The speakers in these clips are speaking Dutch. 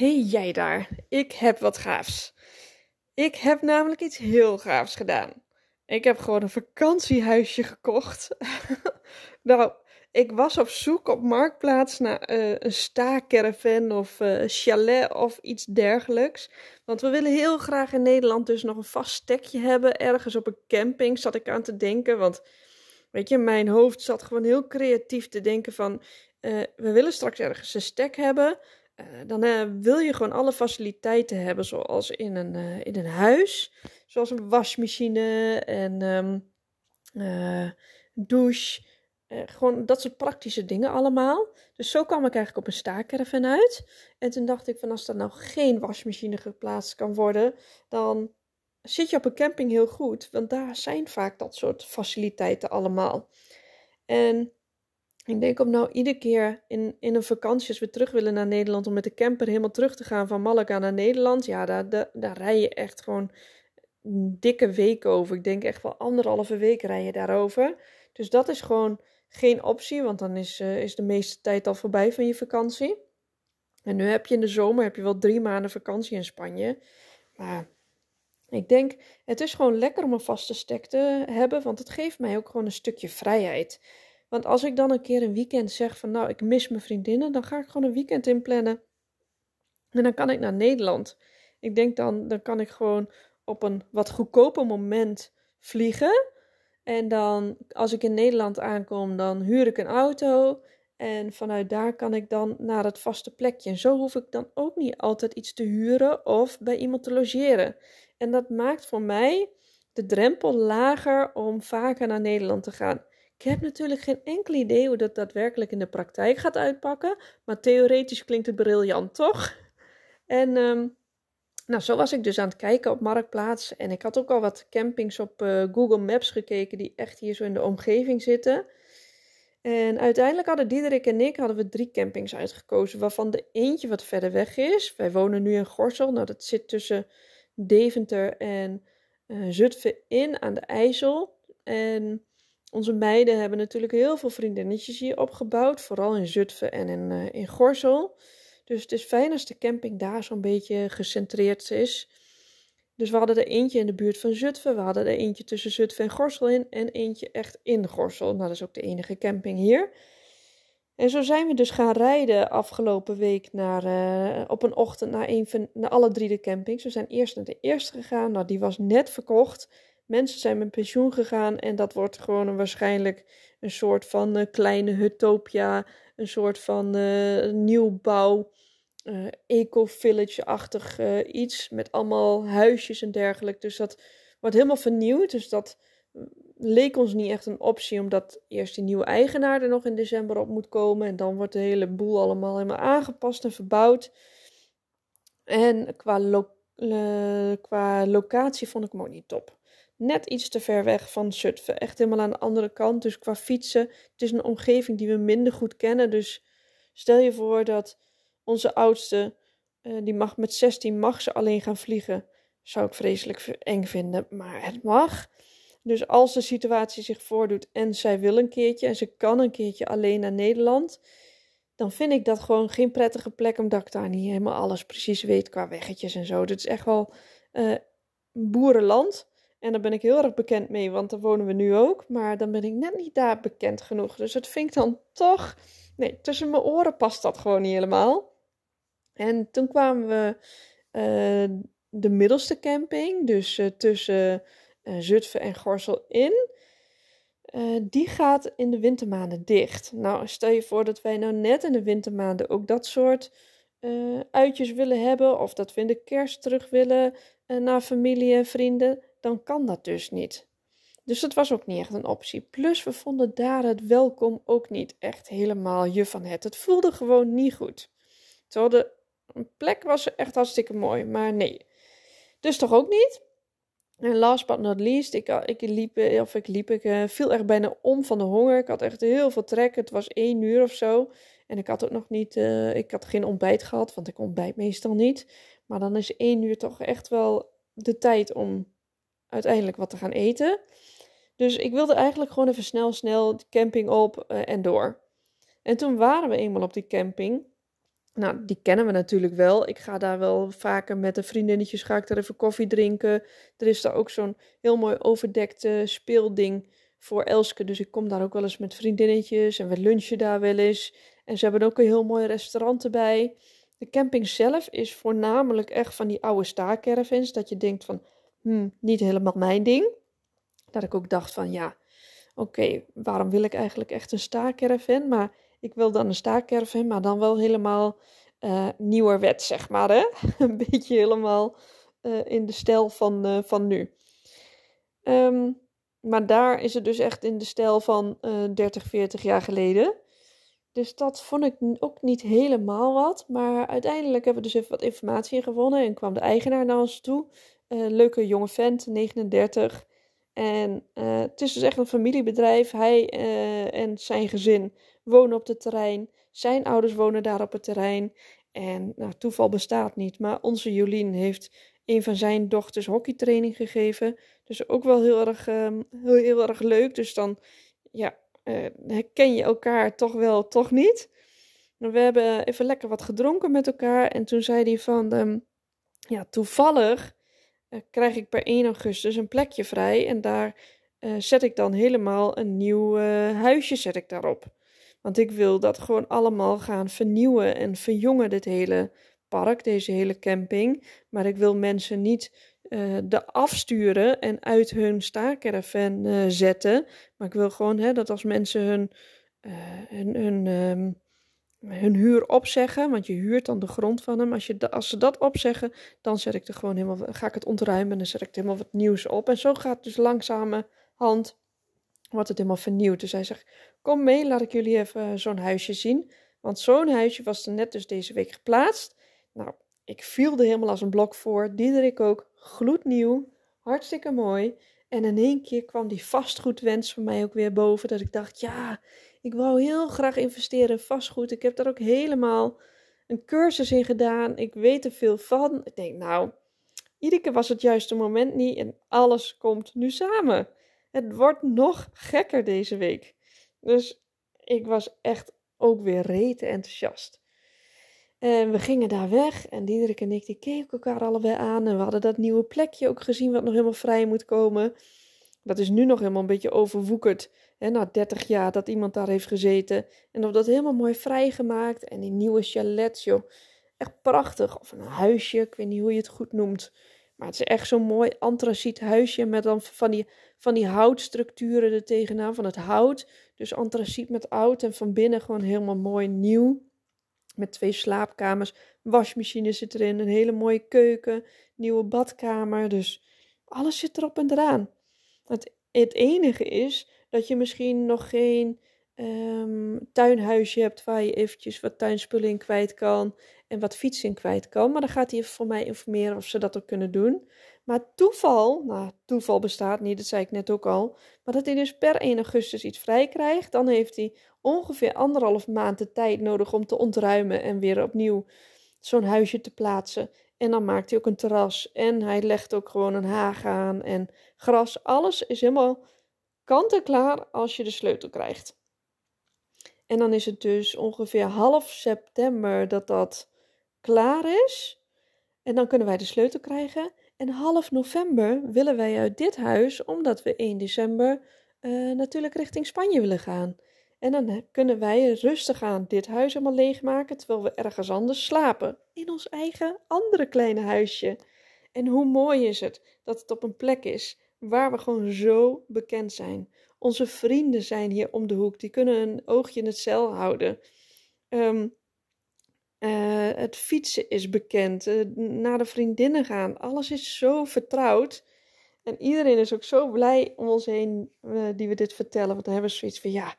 Hey jij daar, ik heb wat gaafs. Ik heb namelijk iets heel gaafs gedaan. Ik heb gewoon een vakantiehuisje gekocht. nou, ik was op zoek op Marktplaats naar uh, een sta-caravan of uh, chalet of iets dergelijks. Want we willen heel graag in Nederland dus nog een vast stekje hebben. Ergens op een camping zat ik aan te denken. Want weet je, mijn hoofd zat gewoon heel creatief te denken van... Uh, we willen straks ergens een stek hebben... Uh, dan uh, wil je gewoon alle faciliteiten hebben, zoals in een, uh, in een huis. Zoals een wasmachine en um, douche. gewoon dat soort praktische dingen allemaal. Dus zo kwam ik eigenlijk op een staakerven uit. En toen dacht ik van als er nou geen wasmachine geplaatst kan worden, dan zit je op een camping heel goed. Want daar zijn vaak dat soort faciliteiten allemaal. En ik denk om nou iedere keer in, in een vakantie, als we terug willen naar Nederland, om met de camper helemaal terug te gaan van Malaga naar Nederland. Ja, daar, daar, daar rij je echt gewoon een dikke week over. Ik denk echt wel anderhalve week rij je daarover. Dus dat is gewoon geen optie, want dan is, uh, is de meeste tijd al voorbij van je vakantie. En nu heb je in de zomer heb je wel drie maanden vakantie in Spanje. Maar ik denk, het is gewoon lekker om een vaste stek te hebben, want het geeft mij ook gewoon een stukje vrijheid. Want als ik dan een keer een weekend zeg van nou, ik mis mijn vriendinnen, dan ga ik gewoon een weekend inplannen. En dan kan ik naar Nederland. Ik denk dan, dan kan ik gewoon op een wat goedkoper moment vliegen. En dan, als ik in Nederland aankom, dan huur ik een auto. En vanuit daar kan ik dan naar het vaste plekje. En zo hoef ik dan ook niet altijd iets te huren of bij iemand te logeren. En dat maakt voor mij de drempel lager om vaker naar Nederland te gaan. Ik heb natuurlijk geen enkel idee hoe dat daadwerkelijk in de praktijk gaat uitpakken. Maar theoretisch klinkt het briljant, toch? En um, nou, zo was ik dus aan het kijken op Marktplaats. En ik had ook al wat campings op uh, Google Maps gekeken die echt hier zo in de omgeving zitten. En uiteindelijk hadden Diederik en ik hadden we drie campings uitgekozen, waarvan de eentje wat verder weg is. Wij wonen nu in Gorsel. Nou, dat zit tussen Deventer en uh, Zutphen in aan de IJssel. En onze meiden hebben natuurlijk heel veel vriendinnetjes hier opgebouwd, vooral in Zutphen en in, uh, in Gorsel. Dus het is fijn als de camping daar zo'n beetje gecentreerd is. Dus we hadden er eentje in de buurt van Zutphen, we hadden er eentje tussen Zutphen en Gorsel in en eentje echt in Gorsel. Nou, dat is ook de enige camping hier. En zo zijn we dus gaan rijden afgelopen week naar, uh, op een ochtend naar, een van, naar alle drie de campings. We zijn eerst naar de eerste gegaan, nou die was net verkocht. Mensen zijn met pensioen gegaan en dat wordt gewoon een, waarschijnlijk een soort van uh, kleine hutopia, een soort van uh, nieuwbouw, uh, eco-village-achtig iets met allemaal huisjes en dergelijke. Dus dat wordt helemaal vernieuwd. Dus dat leek ons niet echt een optie, omdat eerst die nieuwe eigenaar er nog in december op moet komen en dan wordt de hele boel allemaal helemaal aangepast en verbouwd. En qua, qua locatie vond ik hem ook niet top net iets te ver weg van Zutphen. Echt helemaal aan de andere kant. Dus qua fietsen, het is een omgeving die we minder goed kennen. Dus stel je voor dat onze oudste, uh, die mag met 16, mag ze alleen gaan vliegen. Zou ik vreselijk eng vinden, maar het mag. Dus als de situatie zich voordoet en zij wil een keertje en ze kan een keertje alleen naar Nederland, dan vind ik dat gewoon geen prettige plek, omdat ik daar niet helemaal alles precies weet qua weggetjes en zo. Het is echt wel uh, boerenland. En daar ben ik heel erg bekend mee, want daar wonen we nu ook. Maar dan ben ik net niet daar bekend genoeg. Dus het vind dan toch. Nee, tussen mijn oren past dat gewoon niet helemaal. En toen kwamen we uh, de middelste camping, dus uh, tussen uh, Zutphen en Gorsel in. die gaat in de wintermaanden dicht. Nou, stel je voor dat wij nou net in de wintermaanden ook dat soort uitjes willen hebben. Of dat we in de kerst terug willen naar familie en vrienden dan kan dat dus niet. Dus dat was ook niet echt een optie. Plus, we vonden daar het welkom ook niet echt helemaal je van het. Het voelde gewoon niet goed. Hadden een plek was echt hartstikke mooi, maar nee. Dus toch ook niet. En last but not least, ik, ik liep, of ik liep, ik uh, viel echt bijna om van de honger. Ik had echt heel veel trek. Het was één uur of zo. En ik had ook nog niet, uh, ik had geen ontbijt gehad, want ik ontbijt meestal niet. Maar dan is één uur toch echt wel de tijd om uiteindelijk wat te gaan eten. Dus ik wilde eigenlijk gewoon even snel, snel de camping op uh, en door. En toen waren we eenmaal op die camping. Nou, die kennen we natuurlijk wel. Ik ga daar wel vaker met de vriendinnetjes, ga ik daar even koffie drinken. Er is daar ook zo'n heel mooi overdekte speelding voor Elske. Dus ik kom daar ook wel eens met vriendinnetjes en we lunchen daar wel eens. En ze hebben ook een heel mooi restaurant erbij. De camping zelf is voornamelijk echt van die oude staarcaravans. Dat je denkt van, hmm, niet helemaal mijn ding. Dat ik ook dacht van, ja, oké, waarom wil ik eigenlijk echt een staarcaravan? Maar ik wil dan een staarcaravan, maar dan wel helemaal uh, nieuwerwet, zeg maar. Hè? een beetje helemaal uh, in de stijl van, uh, van nu. Um, maar daar is het dus echt in de stijl van 30, 40 jaar geleden. Dus dat vond ik ook niet helemaal wat. Maar uiteindelijk hebben we dus even wat informatie in gewonnen. En kwam de eigenaar naar ons toe. Leuke jonge vent, 39. En het is dus echt een familiebedrijf. Hij en zijn gezin wonen op het terrein. Zijn ouders wonen daar op het terrein. En nou, toeval bestaat niet, maar onze Jolien heeft een van zijn dochters hockeytraining gegeven. Dus ook wel heel erg, um, heel, heel erg leuk. Dus dan ja, herken je elkaar toch wel, toch niet. We hebben even lekker wat gedronken met elkaar. En toen zei hij van, um, ja, toevallig krijg ik per 1 augustus een plekje vrij. En daar uh, zet ik dan helemaal een nieuw huisje zet ik daarop. Want ik wil dat gewoon allemaal gaan vernieuwen en verjongen, dit hele park, deze hele camping. Maar ik wil mensen niet uh, de afsturen en uit hun staarcaravan uh, zetten. Maar ik wil gewoon hè, dat als mensen hun, hun, hun, um, hun huur opzeggen, want je huurt dan de grond van hem. Als, je, als ze dat opzeggen, dan zet ik er gewoon helemaal, ga ik het ontruimen en dan zet ik er helemaal wat nieuws op. En zo gaat dus langzamerhand wordt het helemaal vernieuwd. Dus hij zegt, kom mee, laat ik jullie even zo'n huisje zien. Want zo'n huisje was er net dus deze week geplaatst. Nou, ik viel er helemaal als een blok voor. Diederik ook, gloednieuw, hartstikke mooi. En in één keer kwam die vastgoedwens van mij ook weer boven. Dat ik dacht, ja, ik wou heel graag investeren in vastgoed. Ik heb daar ook helemaal een cursus in gedaan. Ik weet er veel van. Ik denk, nou, iedere keer was het juiste moment niet. En alles komt nu samen. Het wordt nog gekker deze week. Dus ik was echt ook weer rete enthousiast. En we gingen daar weg en Diederik en ik die keken elkaar allebei aan. En we hadden dat nieuwe plekje ook gezien wat nog helemaal vrij moet komen. Dat is nu nog helemaal een beetje overwoekerd. Hè, na 30 jaar dat iemand daar heeft gezeten. En of dat helemaal mooi vrijgemaakt. En die nieuwe chalets, joh. Echt prachtig. Of een huisje, ik weet niet hoe je het goed noemt. Maar het is echt zo'n mooi antraciet huisje met dan van die, van die houtstructuren er tegenaan, van het hout. Dus antraciet met oud en van binnen gewoon helemaal mooi nieuw. Met twee slaapkamers, wasmachine zit erin, een hele mooie keuken, nieuwe badkamer. Dus alles zit erop en eraan. Het, het enige is dat je misschien nog geen um, tuinhuisje hebt waar je eventjes wat tuinspullen in kwijt kan en wat fietsen in kwijt kan. Maar dan gaat hij voor mij informeren of ze dat ook kunnen doen. Maar toeval, nou toeval bestaat niet, dat zei ik net ook al. Maar dat hij dus per 1 augustus iets vrij krijgt, dan heeft hij ongeveer anderhalf maand de tijd nodig om te ontruimen en weer opnieuw zo'n huisje te plaatsen. En dan maakt hij ook een terras en hij legt ook gewoon een haag aan en gras. Alles is helemaal kant en klaar als je de sleutel krijgt. En dan is het dus ongeveer half september dat dat klaar is. En dan kunnen wij de sleutel krijgen. En half november willen wij uit dit huis, omdat we 1 december uh, natuurlijk richting Spanje willen gaan. En dan kunnen wij rustig aan dit huis helemaal leegmaken, terwijl we ergens anders slapen. In ons eigen andere kleine huisje. En hoe mooi is het dat het op een plek is waar we gewoon zo bekend zijn. Onze vrienden zijn hier om de hoek. Die kunnen een oogje in het cel houden. Um, uh, het fietsen is bekend. Uh, naar de vriendinnen gaan. Alles is zo vertrouwd. En iedereen is ook zo blij om ons heen uh, die we dit vertellen. Want dan hebben we zoiets van ja,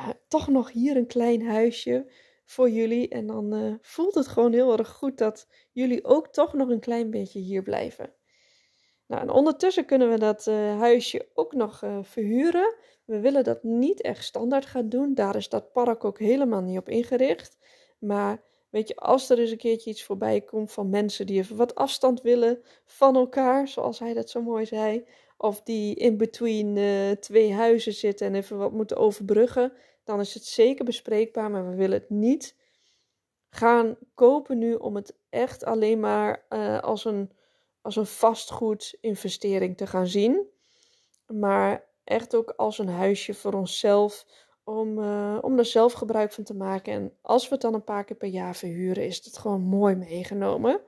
toch nog hier een klein huisje. voor jullie. En dan uh, voelt het gewoon heel erg goed dat jullie ook toch nog een klein beetje hier blijven. Nou, en ondertussen kunnen we dat uh, huisje ook nog uh, verhuren. We willen dat niet echt standaard gaan doen. Daar is dat park ook helemaal niet op ingericht. Maar weet je, als er eens een keertje iets voorbij komt van mensen die even wat afstand willen van elkaar, zoals hij dat zo mooi zei, of die in between uh, twee huizen zitten en even wat moeten overbruggen, dan is het zeker bespreekbaar. Maar we willen het niet gaan kopen nu om het echt alleen maar uh, als een, als een vastgoedinvestering te gaan zien. Maar echt ook als een huisje voor onszelf. Om, uh, om er zelf gebruik van te maken. En als we het dan een paar keer per jaar verhuren, is het gewoon mooi meegenomen.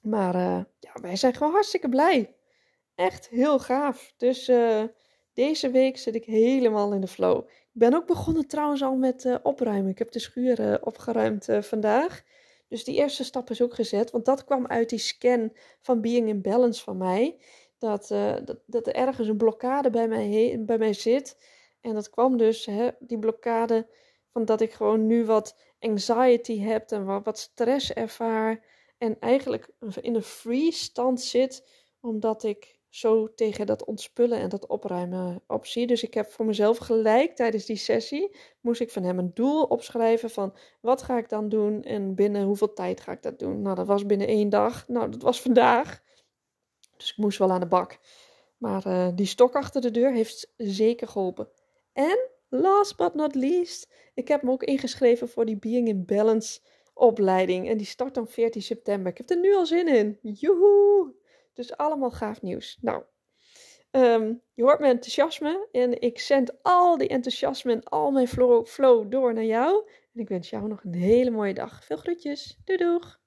Maar ja, wij zijn gewoon hartstikke blij. Echt heel gaaf. Dus uh, deze week zit ik helemaal in de flow. Ik ben ook begonnen trouwens al met opruimen. Ik heb de schuur opgeruimd vandaag. Dus die eerste stap is ook gezet. Want dat kwam uit die scan van Being in Balance van mij dat, dat, dat er ergens een blokkade bij mij, bij mij zit. En dat kwam dus, hè, die blokkade, van dat ik gewoon nu wat anxiety heb en wat, stress ervaar. En eigenlijk in een free stand zit, omdat ik zo tegen dat ontspullen en dat opruimen opzie. Dus ik heb voor mezelf gelijk tijdens die sessie, moest ik van hem een doel opschrijven van wat ga ik dan doen en binnen hoeveel tijd ga ik dat doen. Nou, dat was binnen één dag. Nou, dat was vandaag. Dus ik moest wel aan de bak. Maar uh, die stok achter de deur heeft zeker geholpen. En last but not least, ik heb me ook ingeschreven voor die Being in Balance opleiding. En die start dan 14 september. Ik heb er nu al zin in. Joehoe! Dus allemaal gaaf nieuws. Nou, um, je hoort mijn enthousiasme. En ik zend al die enthousiasme en al mijn flow, flow door naar jou. En ik wens jou nog een hele mooie dag. Veel groetjes. Doei doeg!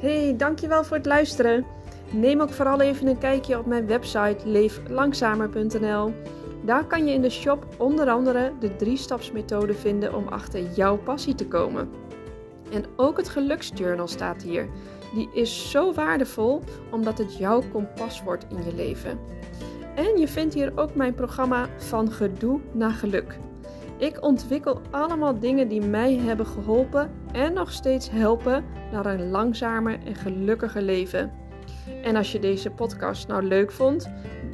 Hey, dankjewel voor het luisteren. Neem ook vooral even een kijkje op mijn website leeflangzamer.nl. Daar kan je in de shop onder andere de drie-stapsmethode vinden om achter jouw passie te komen. En ook het geluksjournal staat hier. Die is zo waardevol omdat het jouw kompas wordt in je leven. En je vindt hier ook mijn programma Van Gedoe naar Geluk. Ik ontwikkel allemaal dingen die mij hebben geholpen en nog steeds helpen naar een langzamer en gelukkiger leven. En als je deze podcast nou leuk vond,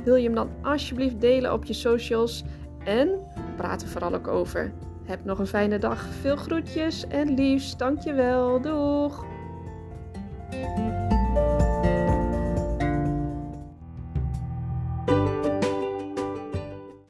wil je hem dan alsjeblieft delen op je socials en praat er vooral ook over. Heb nog een fijne dag, veel groetjes en liefst, dankjewel, doeg!